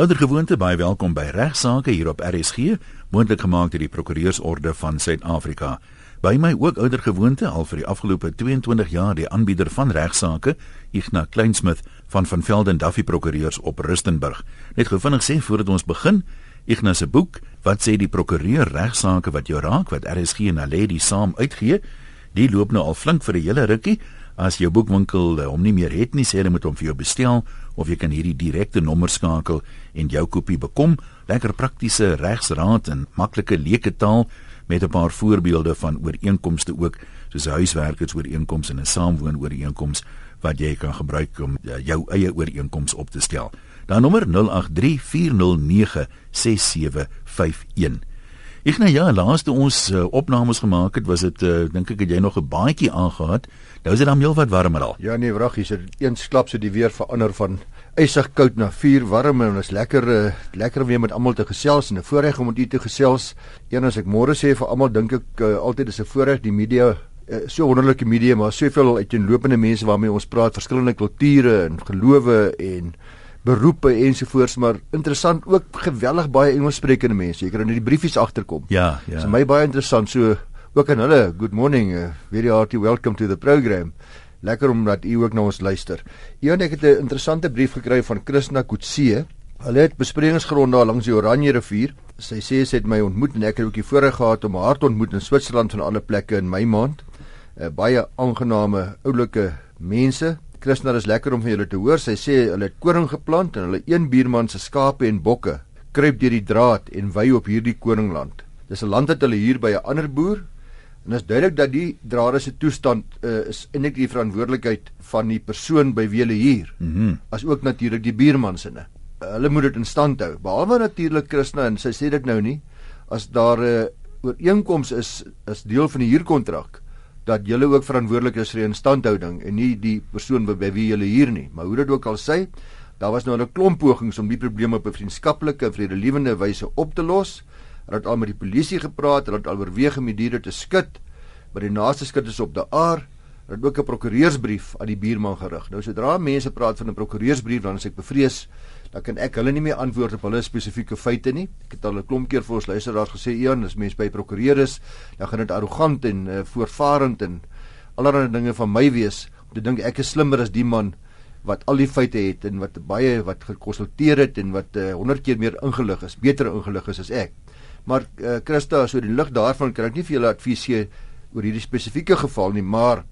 Oudergewoonte baie welkom by Regsake hier op RSG, moontlik gemaak deur die Prokureursorde van Suid-Afrika. By my ook oudergewoonte al vir die afgelope 22 jaar die aanbieder van Regsake, Ignas Kleinsmith van van Velden Duffy Prokureurs op Rustenburg. Net gou vinnig sê voordat ons begin, Ignas se boek, wat sê die prokureur Regsake wat jou raak wat RSG en Aledi saam uitgee, die loop nou al flink vir 'n hele rukkie. As jou boekwinkel uh, hom nie meer het nie, sê hulle moet hom vir jou bestel of jy kan hierdie direkte nommer skakel en jou kopie bekom. Lekker praktiese regsraad en maklike leuke taal met 'n paar voorbeelde van ooreenkomste ook, soos huiswerkersooreenkomste en 'n saamwoonooreenkoms wat jy kan gebruik om uh, jou eie ooreenkoms op te stel. Dan nommer 0834096751. Ek nou ja, laaste ons uh, opnames gemaak het, was dit uh, dink ek het jy nog 'n baadjie aangehad. Nou is dit dan heel wat warmer al. Ja nee, wrag, hier's eens klap so die weer verander van ysig koud na vuur warm en is lekker uh, lekker weer met almal te gesels en 'n voorreg om met u te gesels. Een as ek môre sê vir almal dink ek uh, altyd is 'n voorreg die media uh, so wonderlike media maar soveel uiteenlopende mense waarmee ons praat, verskillende kulture en gelowe en beroepe ensovoorts maar interessant ook geweldig baie Engelssprekende mense. Jy kan in die briefies agterkom. Ja, ja. Dit is my baie interessant so ook aan hulle. Good morning. Uh, very hearty welcome to the program. Lekker om dat u ook na ons luister. Een ek het 'n interessante brief gekry van Krishna Kutse. Hulle het besprekingsgrond daar langs die Oranje rivier. Sy sê sy het my ontmoet en ek het ook die voorreg gehad om haar te ontmoet in Switserland van alle plekke in my maand. Uh, baie aangename oulike mense, Krishna is lekker om van julle te hoor. Sy sê hulle het koring geplant en hulle een buurman se skape en bokke kruip deur die draad en wy op hierdie koringland. Dis 'n land wat hulle huur by 'n ander boer. En dit is duidelik dat die drade se toestand uh, is eintlik die verantwoordelikheid van die persoon by wie hulle huur. Mm as ook natuurlik die buurman se. Uh, hulle moet dit in stand hou. Behalwe natuurlik Krishna en sy sê dit nou nie as daar 'n uh, ooreenkoms is as deel van die huurkontrak dat julle ook verantwoordelik is vir die instandhouding en nie die persoon by wie julle hier nie. Maar hoe dit ook al sê, daar was nou 'n klomp pogings om die probleme op 'n vriendskaplike en vredelewende wyse op te los. Hulle het al met die polisie gepraat, hulle het al oorweeg om die diere te skud, maar die naaste skud is op die aar. Hulle het ook 'n prokureursbrief aan die buurman gerig. Nou sodra mense praat van 'n prokureursbrief, dan is ek bevrees dan kan ek hulle nie meer antwoord op hulle spesifieke feite nie. Ek het al 'n klomp keer vir ons luisteraars gesê, "Eon, as mens by prokureur is, dan gaan dit arrogant en uh, voorvarend en allerlei dinge van my wees om te dink ek is slimmer as die man wat al die feite het en wat baie wat gekonsulteer het en wat uh, 100 keer meer ingelig is, beter ingelig is as ek." Maar uh, Christa, so die lig daarvan kan ek nie vir julle advies gee oor hierdie spesifieke geval nie, maar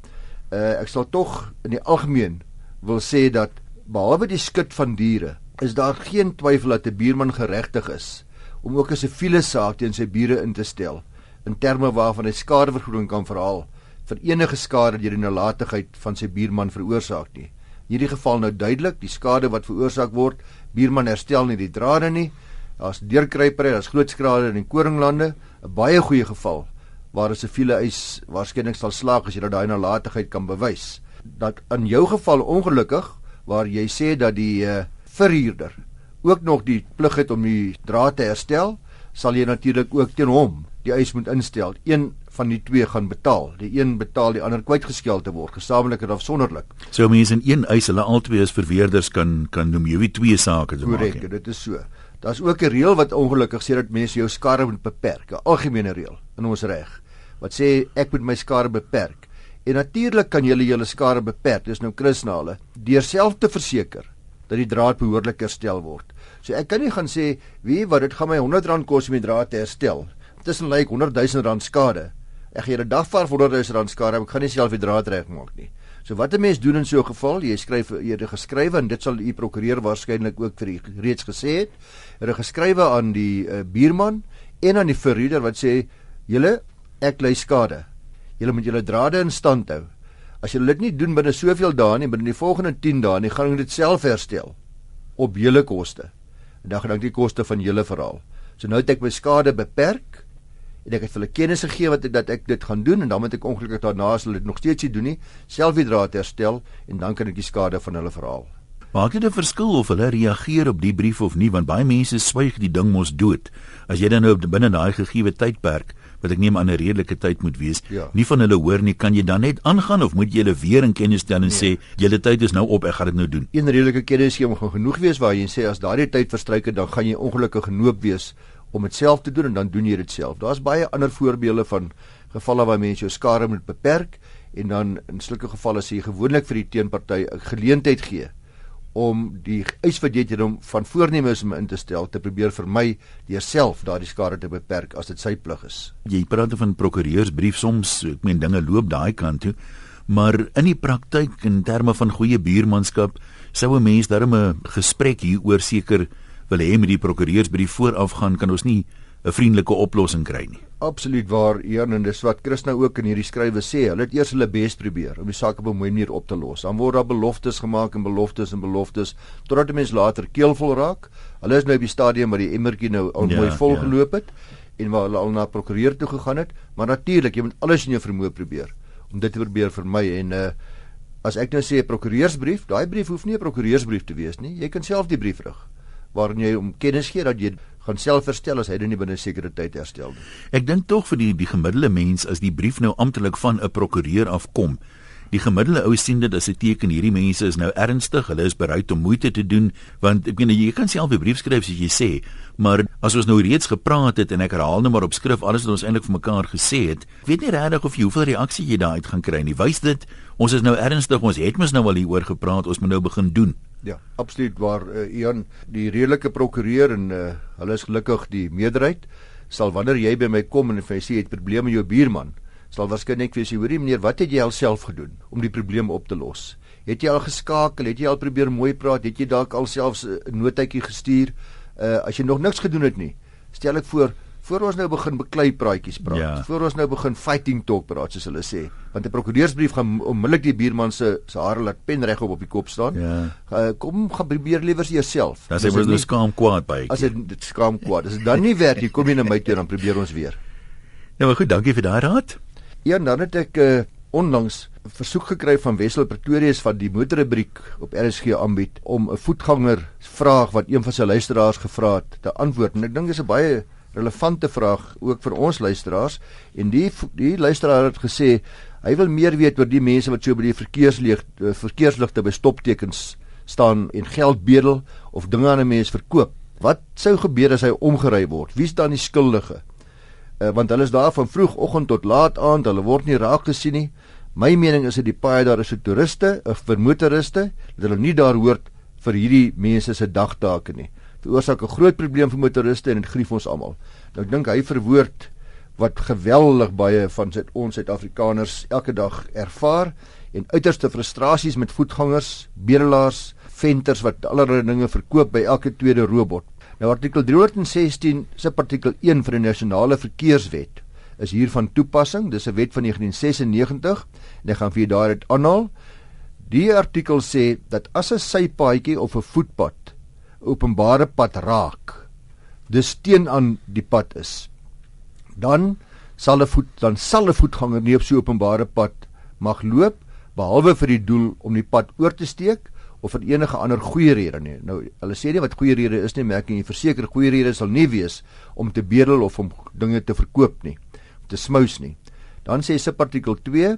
uh, ek sal tog in die algemeen wil sê dat behalwe die skud van diere is daar geen twyfel dat 'n buurman geregtig is om ook 'n siviele saak teen sy bure in te stel in terme waarvan hy skadevergoeding kan verhaal vir enige skade deur die nalatigheid van sy buurman veroorsaak nie. In hierdie geval nou duidelik, die skade wat veroorsaak word, buurman herstel nie die drade nie. Daar's deurkruipery, daar's groot skade in die koringlande, 'n baie goeie geval waar 'n siviele eis waarskynlik sal slaag as jy daai nalatigheid kan bewys. Dat in jou geval ongelukkig waar jy sê dat die uh, verhuurder ook nog die plig het om die draad te herstel, sal jy natuurlik ook teen hom die eis moet instel. Een van die twee gaan betaal. Die een betaal, die ander kwytgeskeld te word, gesamentlik of sonderlik. So mense in een eis, hulle albei as verweerders kan kan noem jy wie twee sake te maak. Korrek, dit is so. Daar's ook 'n reël wat ongelukkig sê dat mense jou skade moet beperk, 'n algemene reël in ons reg wat sê ek moet my skade beperk. En natuurlik kan jy julle skade beperk, dis nou krisnale, deur self te verseker dat die draad behoorlik herstel word. So ek kan nie gaan sê wie wat dit gaan my R100 kos om die draad te herstel. Tussen lyk like R100 000 skade. Ek gee 'n dag vir R100 000 skade, ek kan nie self die draad regmaak nie. So wat 'n mens doen in so 'n geval, jy skryf eerder geskrywe en dit sal u prokureur waarskynlik ook vir u reeds gesê het. Er geskrywe aan die uh, buurman en aan die verhuurder wat sê julle ek ly skade. Julle moet julle drade in stand hou. As jy dit nie doen binne soveel dae nie, binne die volgende 10 dae nie, gaan jy dit self herstel op julle koste. En dan gaan ek die koste van julle verhaal. So nou het ek my skade beperk en ek het hulle kennis gegee wat ek dat ek dit gaan doen en dan moet ek ongelukkig daarna as hulle dit nog steeds nie doen nie, self die draad herstel en dan kan ek die skade van hulle verhaal. Maak dit 'n verskil of hulle reageer op die brief of nie want baie mense swyg die ding mos dood. As jy dan nou binne daai gegee tydperk wat ek neem aan 'n redelike tyd moet wees. Ja. Nie van hulle hoor nie, kan jy dan net aangaan of moet jy hulle weer in kennis stel en nee. sê julle tyd is nou op, ek gaan dit nou doen. Een redelike kennisgewing gaan genoeg wees waar jy sê as daardie tyd verstryk het, dan gaan jy ongelukkig genoop wees om dit self te doen en dan doen jy dit self. Daar's baie ander voorbeelde van gevalle waar mense jou skare moet beperk en dan in sulke gevalle sê jy gewoonlik vir die teenparty 'n geleentheid gee om die eis wat jy het om van voornemens om in te stel te probeer vermy deur self daardie skade te beperk as dit sy plig is. Jy praat van prokureursbrief soms, ek meen dinge loop daai kant toe, maar in die praktyk in terme van goeie buurmanskap sou 'n mens darm 'n gesprek hieroor seker wil hê met die prokureursbrief vooraf gaan kan ons nie 'n vriendelike oplossing kry nie. Absoluut waar, Jan en dis wat Christus nou ook in hierdie skrywe sê. Hulle het eers hulle bes probeer om die saak op 'n mooi manier op te los. Dan word daar beloftes gemaak en beloftes en beloftes totdat die mens later keelvol raak. Hulle is nou op die stadium waar die emmertjie nou al ja, mooi vol ja. geloop het en waar hulle al na prokureur toe gegaan het, maar natuurlik, jy moet alles in jou vermoë probeer om dit te probeer vermy en uh as ek nou sê 'n prokureursbrief, daai brief hoef nie 'n prokureursbrief te wees nie. Jy kan self die brief rig waarin jy om kennis gee dat jy gaan self herstel as hy dit nie binne sekere tyd herstel nie. Ek dink tog vir die die gemiddelde mens as die brief nou amptelik van 'n prokureur afkom, die gemiddelde ou sien dit as 'n teken hierdie mense is nou ernstig, hulle is bereid om moeite te doen, want ek meen jy kan self 'n brief skryf soos jy sê, maar as ons nou reeds gepraat het en ek herhaal nou maar op skrif alles wat ons eintlik vir mekaar gesê het, weet nie regtig of jy hoeveel reaksie jy daaruit gaan kry nie. Wys dit ons is nou ernstig, ons het mos nou al hieroor gepraat, ons moet nou begin doen. Ja, absoluut waar uh, Ian die redelike prokureur en uh, hulle is gelukkig die meerderheid sal wanneer jy by my kom en jy sê jy het probleme met jou buurman, sal waarskynlik vir sê hoorie meneer, wat het jy alself gedoen om die probleem op te los? Het jy al geskakel? Het jy al probeer mooi praat? Het jy dalk alselfs 'n notaatjie gestuur? Uh as jy nog niks gedoen het nie, stel ek voor voor ons nou begin beklei praatjies praat, ja. voor ons nou begin fighting talk praat soos hulle sê, want 'n prokureursbrief gaan onmiddellik die buurman se se hare laat pen reg op op die kop staan. Ja. Uh, kom gaan probeer liewer jouself. Dan sê ons skaam kwaad by. As dit dit skaam kwaad. As dit dan nie werk nie, kom jy na my toe dan probeer ons weer. Ja, maar goed, dankie vir daai raad. Ja, dan het ek uh, onlangs versoek gekry van Wessel Pretorius van die motorrubriek op RSG aanbied om 'n voetganger vraag wat een van sy luisteraars gevra het te antwoord. En ek dink dis 'n baie relevante vraag ook vir ons luisteraars en die die luisteraar het gesê hy wil meer weet oor die mense wat so by die verkeerslig eh, verkeersligte by stoptekens staan en geld bedel of dinge aan 'n mens verkoop. Wat sou gebeur as hy omgery word? Wie's dan die skuldige? Uh, want hulle is daar van vroegoggend tot laat aand, hulle word nie raak gesien nie. My mening is dit die paai daar is vir toeriste of vir motoriste dat hulle nie daar hoort vir hierdie mense se dagtake nie veroorsaak 'n groot probleem vir motoriste en dit grief ons almal. Nou ek dink hy verwoord wat geweldig baie van sit ons Suid-Afrikaners elke dag ervaar en uiterste frustrasies met voetgangers, bedelaars, venters wat allerlei dinge verkoop by elke tweede robot. Nou artikel 316 se artikel 1 van die nasionale verkeerswet is hier van toepassing. Dis 'n wet van 1996 en ek gaan vir julle daai dit aanhaal. Die artikel sê dat as 'n sypaadjie of 'n voetpad openbare pad raak, dis teen aan die pad is, dan sal 'n voet dan sal 'n voetganger nie op so openbare pad mag loop behalwe vir die doel om die pad oor te steek of vir enige ander goeie rede nie. Nou hulle sê nie wat goeie rede is nie, maar ek kan verseker goeie rede sal nie wees om te bedel of om dinge te verkoop nie, om te smous nie. Dan sê subartikel 2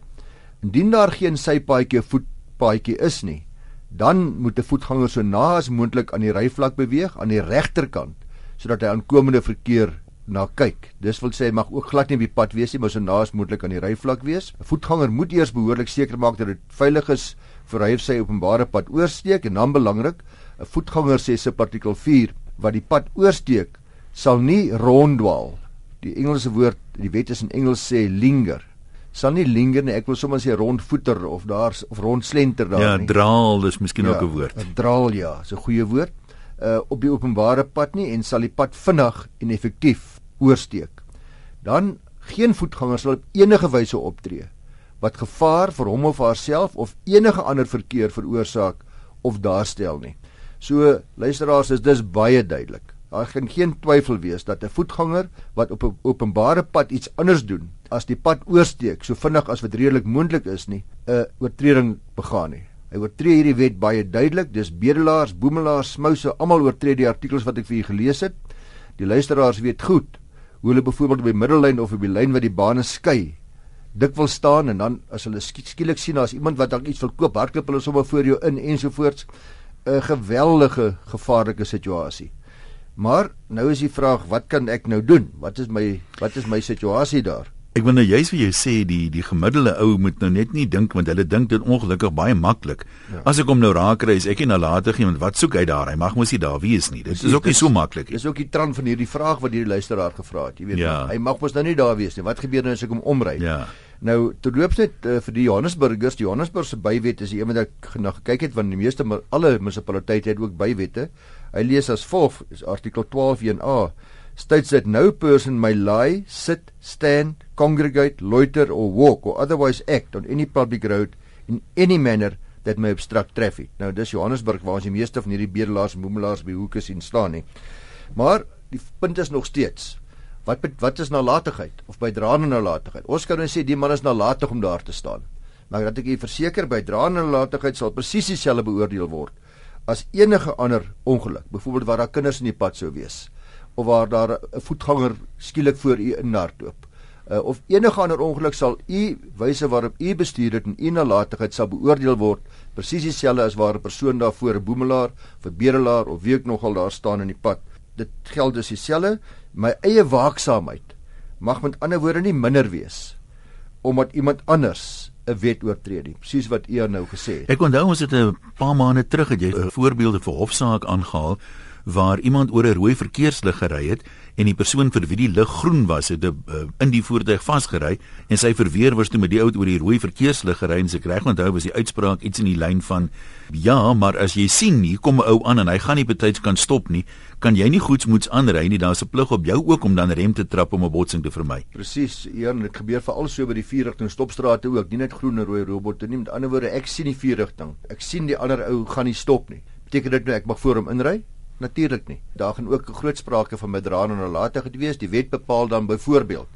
indien daar geen sypaadjie voetpaadjie is nie, dan moet 'n voetganger so na as moontlik aan die ryvlak beweeg aan die regterkant sodat hy aankomende verkeer na kyk. Dis wil sê hy mag ook glad nie op die pad wees nie, maar so na as moontlik aan die ryvlak wees. 'n Voetganger moet eers behoorlik seker maak dat dit veilig is vir hy of sy openbare pad oorsteek en dan belangrik, 'n voetganger sê se artikel 4 wat die pad oorsteek sal nie ronddwaal. Die Engelse woord, die wet is in Engels sê linger sal nie linger nie. Ek wil sommer sê rondvoeter of daar of rondslenter daar ja, nie. Ja, draal, dis miskien ja, ook 'n woord. Draal ja, is 'n goeie woord. Uh op die openbare pad nie en sal die pad vinnig en effektief oorsteek. Dan geen voetganger sal op enige wyse optree wat gevaar vir hom of haarself of enige ander verkeer veroorsaak of daarstel nie. So luisteraars, is dis baie duidelik. Daar kan geen twyfel wees dat 'n voetganger wat op 'n openbare pad iets anders doen as die pad oorsteek so vinnig as wat redelik moontlik is nie 'n oortreding begaan nie. Hy oortree hierdie wet baie duidelik. Dis bedelaars, boemelaars, smouse, almal oortree die artikels wat ek vir u gelees het. Die luisteraars weet goed hoe hulle byvoorbeeld op die middellyn of op die lyn wat die bane skei dik wil staan en dan as hulle skielik sien as iemand wat dalk iets wil koop, hardloop hulle sommer voor jou in ensovoorts. 'n Geweldige gevaarlike situasie. Maar nou is die vraag, wat kan ek nou doen? Wat is my wat is my situasie daar? Ek wil nou juist vir jou sê die die gemiddelde ou moet nou net nie dink want hulle dink dit ongelukkig baie maklik. Ja. As ek hom nou raak kry, is ek nie nalatig nie want wat soek hy daar? Hy mag mos nie daar wees nie. Dit is ook nie so maklik nie. Dis ook die trant van hierdie vraag wat hierdie luisteraar gevra het, jy weet. Ja. Hy mag mos nou nie daar wees nie. Wat gebeur nou as ek hom omry? Ja. Nou, toe loop net uh, vir die Johannesburgers, die Johannesburg se bywet is een wat ek na gekyk het want die meeste alle munisipaliteite het ook bywette. Hy lees as volg, is artikel 12.1a states that no person may lie, sit, stand, congregate, loiter or walk or otherwise act on any public road in any manner that may obstruct traffic. Nou dis Johannesburg waar ons die meeste van hierdie bedelaars en boemelaars by hoeke sien staan nie. Maar die punt is nog steeds wat wat is nalatigheid of bydraende nalatigheid? Ons kan nou sê die man is nalatig om daar te staan. Maar dat ek u verseker bydraende nalatigheid sal presies dieselfde beoordeel word as enige ander ongeluk, byvoorbeeld waar daar kinders in die pad sou wees of waar daar 'n voetganger skielik voor u inhardloop. Uh, of enige ander ongeluk sal u wyse waarop u bestuur het en u nalatigheid sal beoordeel word presies dieselfde as waar 'n persoon daar voor 'n boemelaar, vir bedelaar of wie ook nogal daar staan in die pad. Dit geld dus dieselfde. My eie waaksaamheid mag met ander woorde nie minder wees omdat iemand anders 'n wet oortree nie. Presies wat u nou gesê het. Ek onthou ons het 'n paar maande terug het jy voorbeelde vir hofsaak aangehaal waar iemand oor 'n rooi verkeerslig gery het en die persoon vir wie die lig groen was het uh, in die voertuig vasgery en sy verweer was toe met die ou oor die rooi verkeerslig gery en sy reg onthou was die uitspraak iets in die lyn van ja maar as jy sien hier kom 'n ou aan en hy gaan nie betyds kan stop nie. Kan jy nie goedsmoeds aanry nie? Daar's 'n plig op jou ook om dan rem te trap om 'n botsing te vermy. Presies ja dit gebeur veral so by die vierrigting stopstrate ook nie net groen en rooi robotte nie. Met ander woorde ek sien die vierrigting ek sien die ander ou gaan nie stop nie. Beteken dit nou ek mag voor hom inry Natuurlik nie. Daar gaan ook groot sprake van bedraande nalatigheid wees. Die wet bepaal dan byvoorbeeld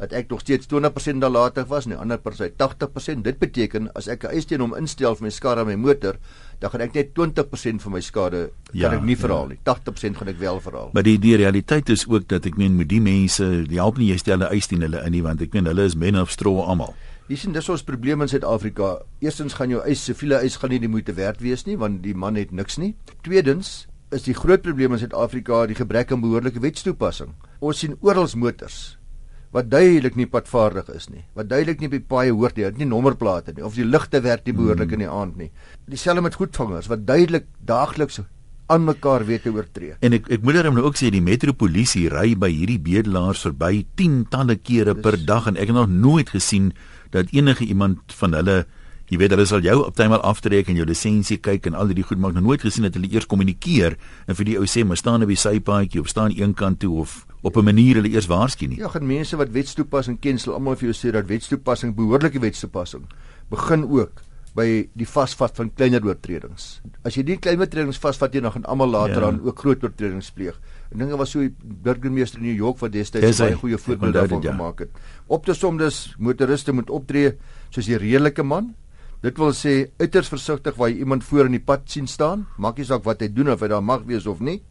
dat ek nog steeds 20% nalatig was en die ander persoon 80%. Dit beteken as ek 'n eis teen hom instel vir my skade aan my motor, dan gaan ek net 20% van my skade kan ja, ek nie verhaal ja. nie. 80% gaan ek wel verhaal. Maar die die realiteit is ook dat ek meen met die mense, die help nie jy stel 'n eis teen hulle in nie want ek meen hulle is men of straw almal. Jy sien dis ons probleem in Suid-Afrika. Eerstens gaan jou eis, siviele eis gaan nie die moeite werd wees nie want die man het niks nie. Tweedens is die groot probleem in Suid-Afrika die gebrek aan behoorlike wetstoepassing. Ons sien oral motors wat duidelik nie padvaardig is nie, wat duidelik nie op die paaie hoort nie, het nie nommerplate nie of die ligte werk nie behoorlik in die aand nie. Dieselfde met goedvangers wat duidelik daagliks aan mekaar weet te oortree. En ek ek moet hom nou ook sê die metropolisie ry by hierdie bedelaars verby tientalle kere per dag en ek het nog nooit gesien dat enige iemand van hulle Jy weet hulle sal jou op tydmal aftrek en jou lisensie kyk en al die goed maak nog nooit gesien dat hulle eers kommunikeer en vir die ou sê maar staan op die sypaadjie of staan een kant toe of op 'n manier hulle eers waarsku nie. Ja, gaan mense wat wetstoepassing ken sal almal vir jou sê dat wetstoepassing behoorlike wetstoepassing begin ook by die vasvat van kleiner oortredings. As jy nie klein oortredings vasvat jy nog gaan almal later ja. aan ook groot oortredings pleeg. En dinge was so die burgemeester in New York wat destyds baie goeie voorbeelde daarvan ja. gemaak het. Op te som dus motoriste moet optree soos 'n redelike man Dit wil sê uiters versigtig waar jy iemand voor in die pad sien staan, maak nie saak wat hy doen of hy daar mag wees of nie.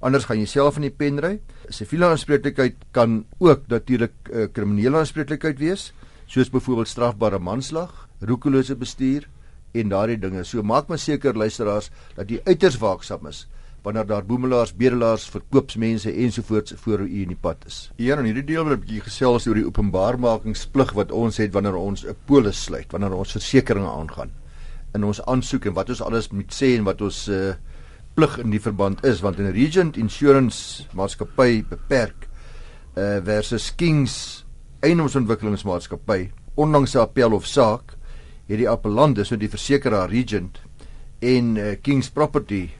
Anders gaan jy self in die pen ry. Siviele aanspreeklikheid kan ook natuurlik uh, kriminele aanspreeklikheid wees, soos byvoorbeeld strafbare manslag, roekelose bestuur en daardie dinge. So maak maar seker luisteraars dat jy uiters waaksaam is wanneer daar boemelaars, bedelaars, verkoopsmense ensovoorts voor u in die pad is. Hier in hierdie deel wil ek 'n bietjie gesels oor die openbaarmakingsplig wat ons het wanneer ons 'n polis sluit, wanneer ons versekerings aangaan in ons aansoek en wat ons alles moet sê en wat ons uh, plig in die verband is want in Regent Insurance maatskappy beperk uh, versus Kings eiendomsontwikkelingsmaatskappy ondanks 'n appel of saak het die appellant dus met die versekeraar Regent en uh, Kings Property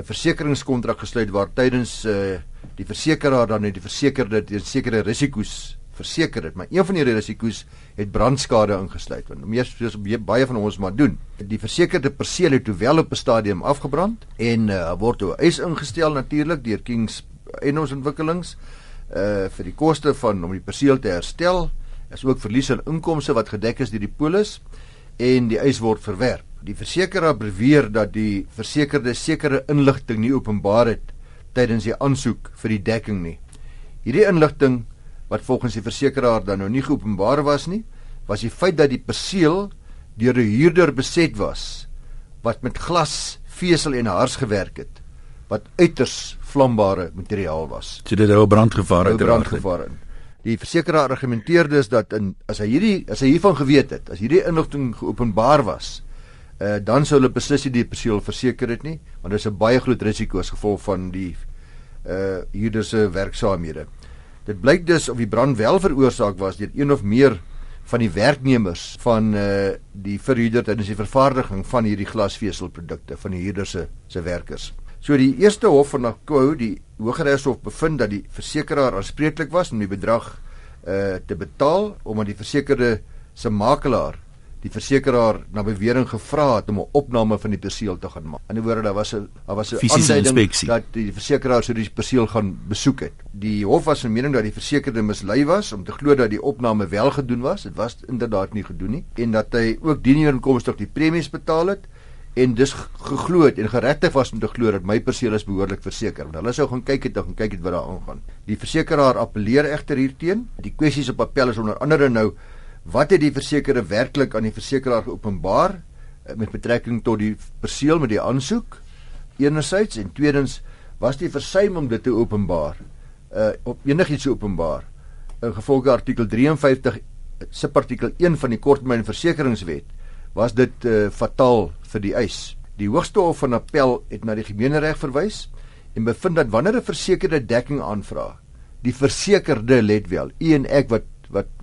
'n versekeringskontrak gesluit waar tydens uh, die versekeraar dan net die versekerde teen sekere risiko's verseker het, maar een van die risiko's het brandskade ingesluit. Want meer soos baie van ons maar doen. Die versekerde perseel het hoewel op 'n stadium afgebrand en uh, word toe eis ingestel natuurlik deur Kings en ons ontwikkelings uh vir die koste van om die perseel te herstel. Is ook verlies aan inkomste wat gedek is deur die polis en die eis word verwerp. Die versekeraar beweer dat die versekerde sekere inligting nie openbaar het tydens die aansoek vir die dekking nie. Hierdie inligting wat volgens die versekeraar dan nou nie geopenbaar was nie, was die feit dat die perseel deur 'n huurder beset was wat met glas, vesel en hars gewerk het wat uiters vlambare materiaal was. So dit het 'n brandgevaar uit brandgevaar in. Die versekeraar argumenteer dus dat in as hy hierdie as hy hiervan geweet het, as hierdie inligting geopenbaar was, uh, dan sou hulle beslis nie die perseel verseker het nie, want dit is 'n baie groot risiko as gevolg van die uh huurder se werksaamhede. Dit blyk dus of die brand wel veroorsaak was deur een of meer van die werknemers van uh die verhuurder tydens die vervaardiging van hierdie glasveselprodukte van die huurder se se werkers. So die eerste hof van Nakou, die Hooggeregshof bevind dat die versekeraar aanspreeklik was om die bedrag uh te betaal omdat die versekerde se makelaar die versekeraar na bewering gevra het om 'n opname van die perseel te gaan maak. In 'n woorde daar was 'n daar was 'n aanduiding dat die versekeraar sou die perseel gaan besoek het. Die hof was van mening dat die versekerde mislei was om te glo dat die opname wel gedoen was. Dit was inderdaad nie gedoen nie en dat hy ook dienooreenkomstig die premies betaal het en dus geglo het en geregtig was om te glo dat my perseel is behoorlik verseker. Want hulle sou gaan kyk het en gaan kyk het wat daar aangaan. Die versekeraar appeleer egter hierteen. Die kwessies op appel is onder andere nou wat het die versekerde werklik aan die versekeraar geopenbaar eh, met betrekking tot die perseel met die aansoek? Enerzijds en tweedens was die versuim om dit te openbaar uh op enigiets openbaar in gevolge artikel 53 subartikel 1 van die korttermynversekeringswet was dit uh fataal vir die eis. Die hoogste hof van appel het na die gemeenereg verwys en bevind dat wanneer 'n versekerde dekking aanvra die versekerde let wel u en ek wat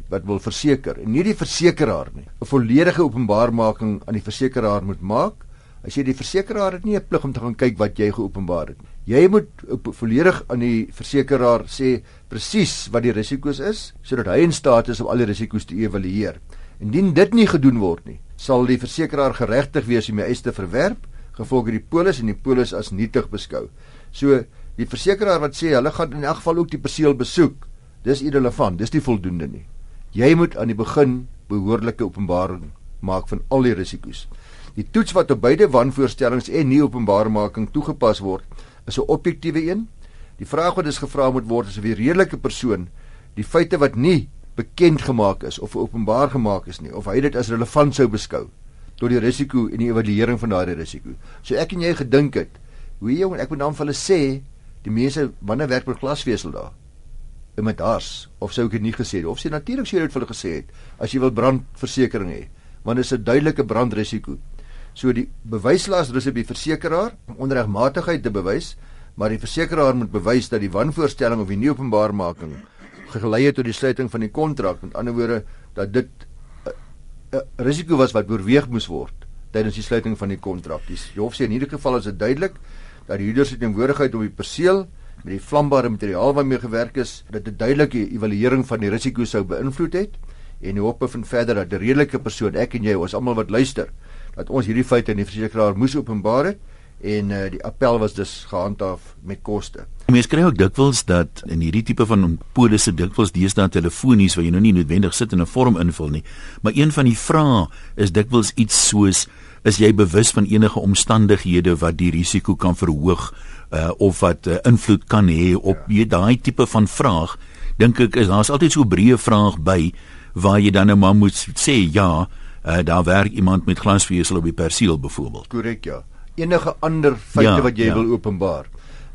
wat wil verseker. En nie die versekeraar nie. 'n volledige openbaarmaking aan die versekeraar moet maak. As jy die versekeraar het nie 'n plig om te gaan kyk wat jy geopenbaar het jy moet volledig aan die versekeraar sê presies wat die risiko's is sodat hy in staat is om al die risiko's te evalueer. Indien dit nie gedoen word nie sal die versekeraar geregtig wees om die eis te verwerp gevolg die polis en die polis as nietig beskou. So die versekeraar wat sê hulle gaan in elk geval ook die perseel besoek dis irrelevant dis nie voldoende nie Jy moet aan die begin behoorlike openbaring maak van al die risiko's. Die toets wat op beide wanvoorstellings en nie openbaarmaking toegepas word, is 'n objektiewe een. Die vraag wat is gevra moet word is of die redelike persoon die feite wat nie bekend gemaak is of openbaar gemaak is nie, of hy dit as relevant sou beskou tot die risiko en die evaluering van daardie risiko. So ek en jy gedink het, hoe jy ek moet dan vir hulle sê, die mense wanneer werk met glasvesel daar? Met hars of sou ek dit nie gesê het of sê natuurlik sou jy dit vir hulle gesê het as jy wil brandversekering hê want dit is 'n duidelike brandrisiko. So die bewyslas rus op die versekeraar om onregmatigheid te bewys maar die versekeraar moet bewys dat die wanvoorstelling of die nie openbaarmaking gelei het tot die sluiting van die kontrak. Met ander woorde dat dit 'n risiko was wat oorweeg moes word tydens die sluiting van die kontrak. Die hof sê in hierdie geval is dit duidelik dat die huurder se teenwoordigheid op die perseel met die vlambare materiaal waarmee gewerk is, dat 'n duidelike evaluering van die risiko sou beïnvloed het en die hoop bevind verder dat 'n redelike persoon, ek en jy, ons almal wat luister, dat ons hierdie feite aan die versekeraar moes openbaar het en uh, die appel was dus gehandhaaf met koste. Mense kry ook dikwels dat in hierdie tipe van polisse dikwels deesdae telefonies waar jy nou nie noodwendig sit en 'n vorm invul nie, maar een van die vrae is dikwels iets soos is jy bewus van enige omstandighede wat die risiko kan verhoog uh, of wat uh, invloed kan hê op ja. daai tipe van vraag dink ek is daar's altyd so 'n breë vraag by waar jy dan nou maar moet sê ja uh, daar werk iemand met glasvesel op die perseel byvoorbeeld korrek ja enige ander feite ja, wat jy ja. wil openbaar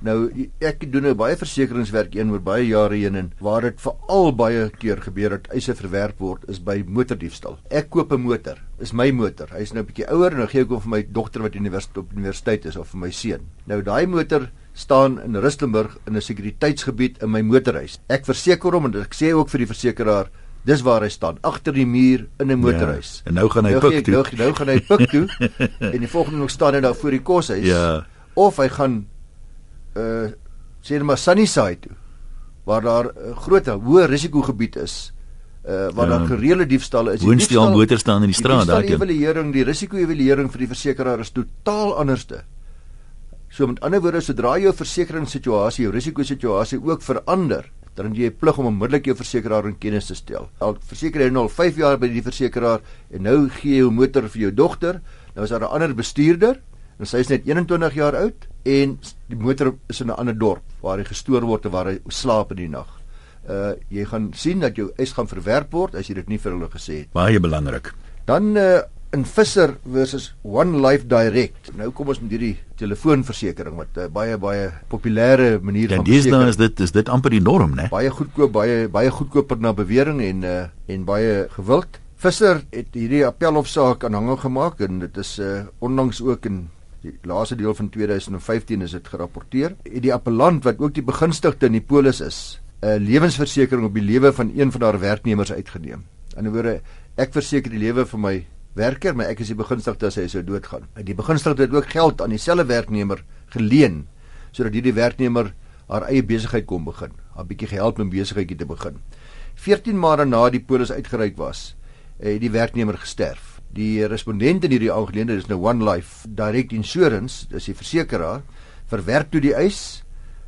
Nou ek doen nou baie versekeringswerk een oor baie jare heen en waar dit veral baie keer gebeur dat eise verwerp word is by motordiefstal. Ek koop 'n motor, is my motor. Hy is nou 'n bietjie ouer nou gee ek hom vir my dogter wat universiteit op universiteit is of vir my seun. Nou daai motor staan in Rustenburg in 'n sekuriteitsgebied in my motorhuis. Ek verseker hom en ek sê ook vir die versekeraar Dis waar hy staan agter die muur in 'n motorhuis. Ja, en nou gaan hy nou pik toe. Nou, nou gaan hy pik toe. en die volgende nog staan hy daar voor die koshuis. Ja. Of hy gaan uh sê net maar Sunnyside toe waar daar 'n uh, groot hoë risikogebied is uh waar ja, daar gereelde diefstalle is. Woonstel motors staan in die straat daar. Die evaluering, die risiko-evaluering vir die versekeraar is totaal anderste. So met ander woorde, sodra jou versekeringssituasie, jou risikosituasie ook verander, dan jy plig om onmiddellik jou versekeraar in kennis te stel. Al verseker jy nou al 5 jaar by die versekeraar en nou gee jy jou motor vir jou dogter, nou is daar 'n ander bestuurder en sy is net 21 jaar oud en die motor is in 'n ander dorp waar hy gestoor word en waar hy slaap in die nag. Uh jy gaan sien dat jou eis gaan verwerp word as jy dit nie vir hulle gesê het. Baie belangrik. Dan uh in Visser versus One Life Direct. Nou kom ons met hierdie telefoonversekering wat 'n uh, baie baie populêre manier ja, van verseker. Ja, dis nou is dit is dit amper die norm, né? Baie goedkoop, baie baie goedkoper na bewering en uh en baie gewild. Visser het hierdie appelhofsaak aanhangig gemaak en dit is uh onlangs ook in die laaste deel van 2015 is dit gerapporteer. Die appellant wat ook die begunstigde in die polis is, 'n lewensversekering op die lewe van een van haar werknemers uitgeneem. In 'n woorde, ek verseker die lewe van my werker, maar ek is die begunstigde as hy sou doodgaan. Die begunstigde het ook geld aan dieselfde werknemer geleen sodat hierdie werknemer haar eie besigheid kon begin, 'n bietjie gehelp om besigheidjie te begin. 14 maande na die polis uitgereik was, het die werknemer gesterf die respondent in hierdie aangeleentheid is nou One Life Direct Insurance, dis die versekeraar, verwerp toe die eis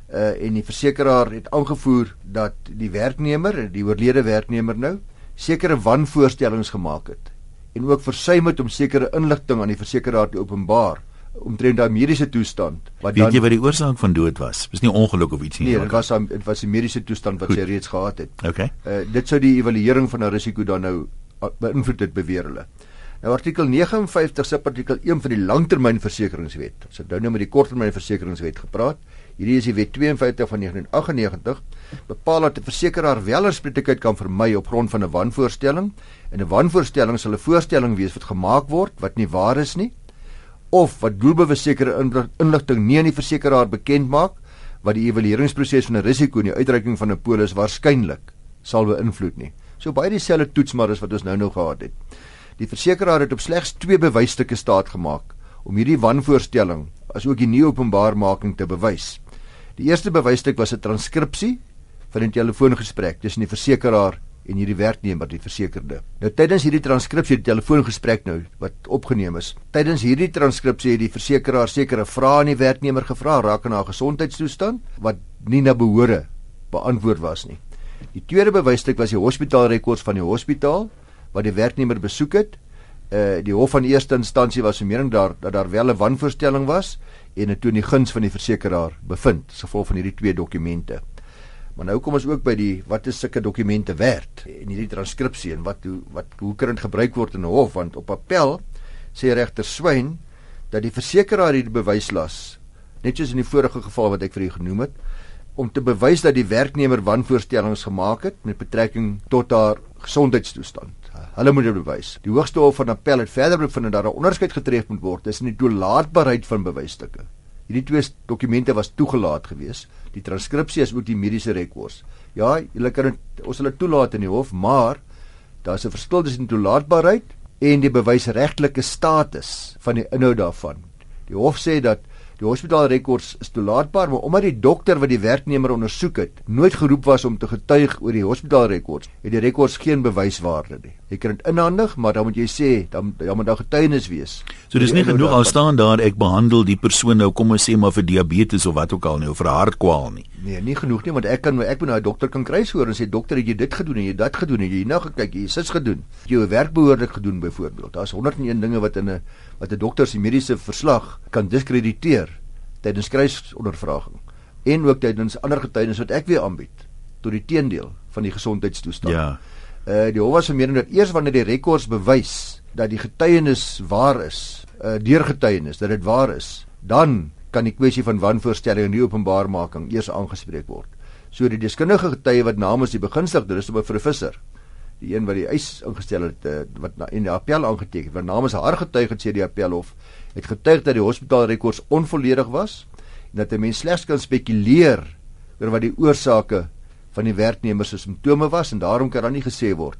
uh en die versekeraar het aangevoer dat die werknemer, die oorlede werknemer nou, sekere wanvoorstellings gemaak het en ook versuim het om sekere inligting aan die versekeraar te openbaar omtrent daai mediese toestand wat dan Weet jy wat die oorsaak van dood was? Dis nie ongeluk of iets nie. Nee, dit was dit was die mediese toestand wat Goed. sy reeds gehad het. Okay. Uh dit sou die evaluering van 'n risiko dan nou beïnvloed het beweer hulle. Nou artikel 59 subartikel 1 van die langtermynversekeringswet. Ons het nou nou met die korttermynversekeringswet gepraat. Hierdie is die wet 52 van 1998 bepaal dat 'n versekeraar wel resprektelikheid kan vermy op grond van 'n wanvoorstelling en 'n wanvoorstelling sal 'n voorstelling wees wat gemaak word wat nie waar is nie of wat doelbewus sekere inligting nie aan die versekeraar bekend maak wat die evalueringsproses van 'n risiko en die uitreiking van 'n polis waarskynlik sal beïnvloed nie. So baie dieselfde toets maar as wat ons nou nou gehad het. Die versekeraar het op slegs twee bewysstukke staat gemaak om hierdie wanvoorstelling asook die nuwe openbaarmaking te bewys. Die eerste bewysstuk was 'n transkripsie van 'n telefoongesprek tussen die versekeraar en hierdie werknemer, die versekerde. Nou tydens hierdie transkripsie, die telefoongesprek nou wat opgeneem is, tydens hierdie transkripsie het die versekeraar sekere vrae aan die werknemer gevra rakende haar gesondheidstoestand wat nie na behore beantwoord was nie. Die tweede bewysstuk was die hospitaalrekords van die hospitaal wat die werknemer besoek het. Uh die hof van eerste instansie was vermeering daar dat daar wel 'n wanvoorstelling was en dit toe in die guns van die versekeraar bevind as gevolg van hierdie twee dokumente. Maar nou kom ons ook by die wat is sulke dokumente werd en hierdie transkripsie en wat hoe wat hoe kan dit gebruik word in 'n hof want op appel sê regter Swyn dat die versekeraar hierdie bewys las net soos in die vorige geval wat ek vir u genoem het om te bewys dat die werknemer wanvoorstellings gemaak het met betrekking tot haar gesondheidstoestand Hulle moet dit bewys. Die Hoogste Hof van Appel het verder bevind dat daar 'n onderskeid getref moet word tussen die toelaatbaarheid van bewysstukke. Hierdie twee dokumente was toegelaat geweest, die transkripsie is ook die mediese rekords. Ja, julle kan het, ons hulle toelaat in die hof, maar daar's 'n verskil tussen toelaatbaarheid en die bewysregtelike status van die inhoud daarvan. Die hof sê dat Die hospitaalrekords is toelaatbaar, maar omdat die dokter wat die werknemer ondersoek het, nooit geroep was om te getuig oor die hospitaalrekords, het die rekords geen bewyswaarde nie. Jy kan dit inhandig, maar dan moet jy sê dan dan moet daar getuienis wees. So dis nie genoeg al staan daar ek behandel die persoon nou kom ons sê maar vir diabetes of wat ook al nie of vir hartkwaal nie. Nee, nie genoeg nie, want ek kan ek moet nou 'n dokter kan kry hoor en sê dokter het jy dit gedoen en jy dit gedoen en jy nou gekyk jy sis gedoen. Jy jou werk behoorlik gedoen byvoorbeeld. Daar's 101 dinge wat in 'n wat 'n dokter se mediese verslag kan diskrediteer tydens kruisondervraging en ook tydens ander getuienis wat ek weer aanbied tot die teendeel van die gesondheidstoestand. Ja. Uh die hof was vermeer dat eers wanneer die rekords bewys dat die getuienis waar is, uh deur getuienis dat dit waar is, dan kan die kwessie van wanvoorstelling en nie openbaarmaking eers aangespreek word. So die deskundige getuie wat namens die begunstigde, dis op 'n vir 'n visser, die een wat die eis ingestel het uh, wat na, in die appel aangeteken, wat namens haar getuig het sê die appelhof het getuig dat die hospitaalrekords onvolledig was en dat 'n mens slegs kan spekuleer oor wat die oorsake van die werknemer se simptome was en daarom kan dan nie gesê word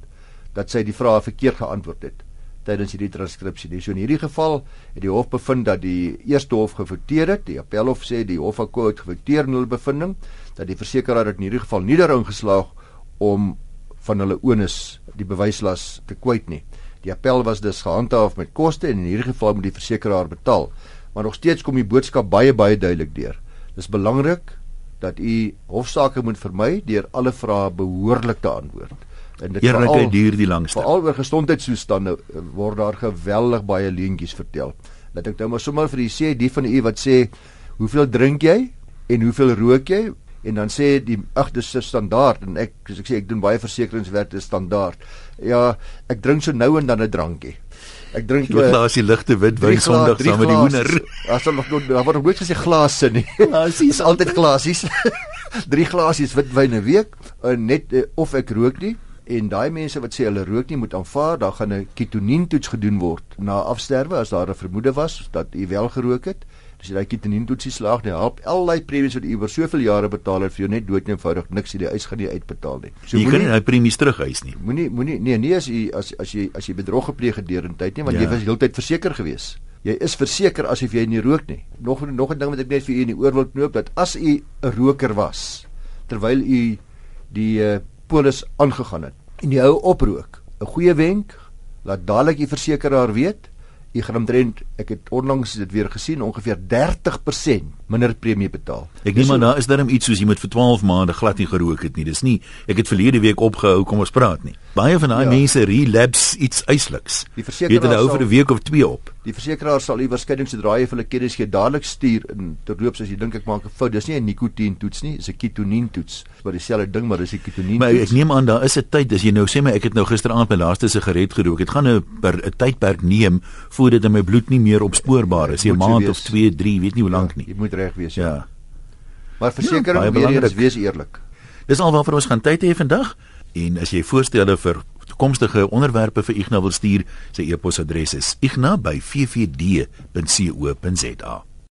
dat sy die vrae verkeerd geantwoord het tydens hierdie transkripsie. Dis so in hierdie geval het die hof bevind dat die eerste hof gefouteer het. Die appelhof sê die hof het gefouteer in hulle bevinding dat die versekeraar dit in hierdie geval nie daarin geslaag om van hulle onus die bewyslas te kwyt nie. Die appel was dus gehandhaaf met koste en in hierdie geval moet die versekeraar betaal. Maar nog steeds kom die boodskap baie baie duidelik deur. Dis belangrik dat u hofsaake moet vermy deur alle vrae behoorlik te antwoord. En dit Eerlikheid duur die langste. Veral oor gesondheidstoestande eh, word daar geweldig baie leentjies vertel. Laat ek nou maar sommer vir u sê, die van u wat sê, "Hoeveel drink jy en hoeveel rook jy?" En dan sê die ag dis 'n standaard en ek soos ek sê ek doen baie versekeringswerk dis standaard. Ja, ek drink so nou en dan 'n drankie. Ek drink 'n glasie ligte witwyn Sondag saam met die hoender. As hulle nog daar word nog nooit gesê glase nie. Dis altyd glasies. drie glasies witwyn 'n week en net eh, of ek rook nie en daai mense wat sê hulle rook nie moet aanvaar daar gaan 'n ketonien toets gedoen word na afsterwe as daar 'n vermoede was dat u wel gerook het as jy daai ketonien toetsie slaag nie help allei premies wat u oor soveel jare betaal het vir jou net dood eenvoudig niks hierdie eis gaan nie uitbetaal nie so jy kan nie daai premies terughuis nie moenie moenie nee nee as jy as as jy as jy bedrog gepleeg het deurentyd nie want ja. jy was heeltyd verseker gewees jy is verseker asof jy nie rook nie nog nog 'n ding wat ek net vir u in die oor wil knoop dat as u 'n roker was terwyl u die uh, polis aangegaan het. En die ou oprook, 'n goeie wenk, laat dadelik die versekeraar weet, jy gaan omtrent, ek het onlangs dit weer gesien, ongeveer 30% minder premie betaal. Ek neem maar daar is daar iets soos jy moet vir 12 maande glad nie gerook het nie. Dis nie ek het verlede week opgehou kom ons praat nie. Baie van daai ja. mense relapse iets eisliks. Die versekeraar het hulle oor 'n week of 2 op. Die versekeraar sal u waarskynlik sodra jy vir hulle kennis gee dadelik stuur in terloops as jy dink ek maak 'n fout. Dis nie 'n nikotien toets nie, dis 'n ketonien toets. Maar dieselfde ding, maar dis 'n ketonien. Maar ek neem aan daar is 'n tyd as jy nou sê maar ek het nou gisteraand my laaste sigaret gerook. Dit gaan nou per 'n tydperk neem voordat in my bloed nie meer opspoorbaar is. 'n Maand of 2, 3, weet nie hoe lank ja, nie. Jy moet reg wees. Ja. ja. Maar versekering ja, weer eens wees eerlik. Dis alwaar vir ons gaan tyd hê vandag. En as jy voorstelle vir toekomstige onderwerpe vir Ignas wil stuur, sy e-posadres is igna@ffd.co.za.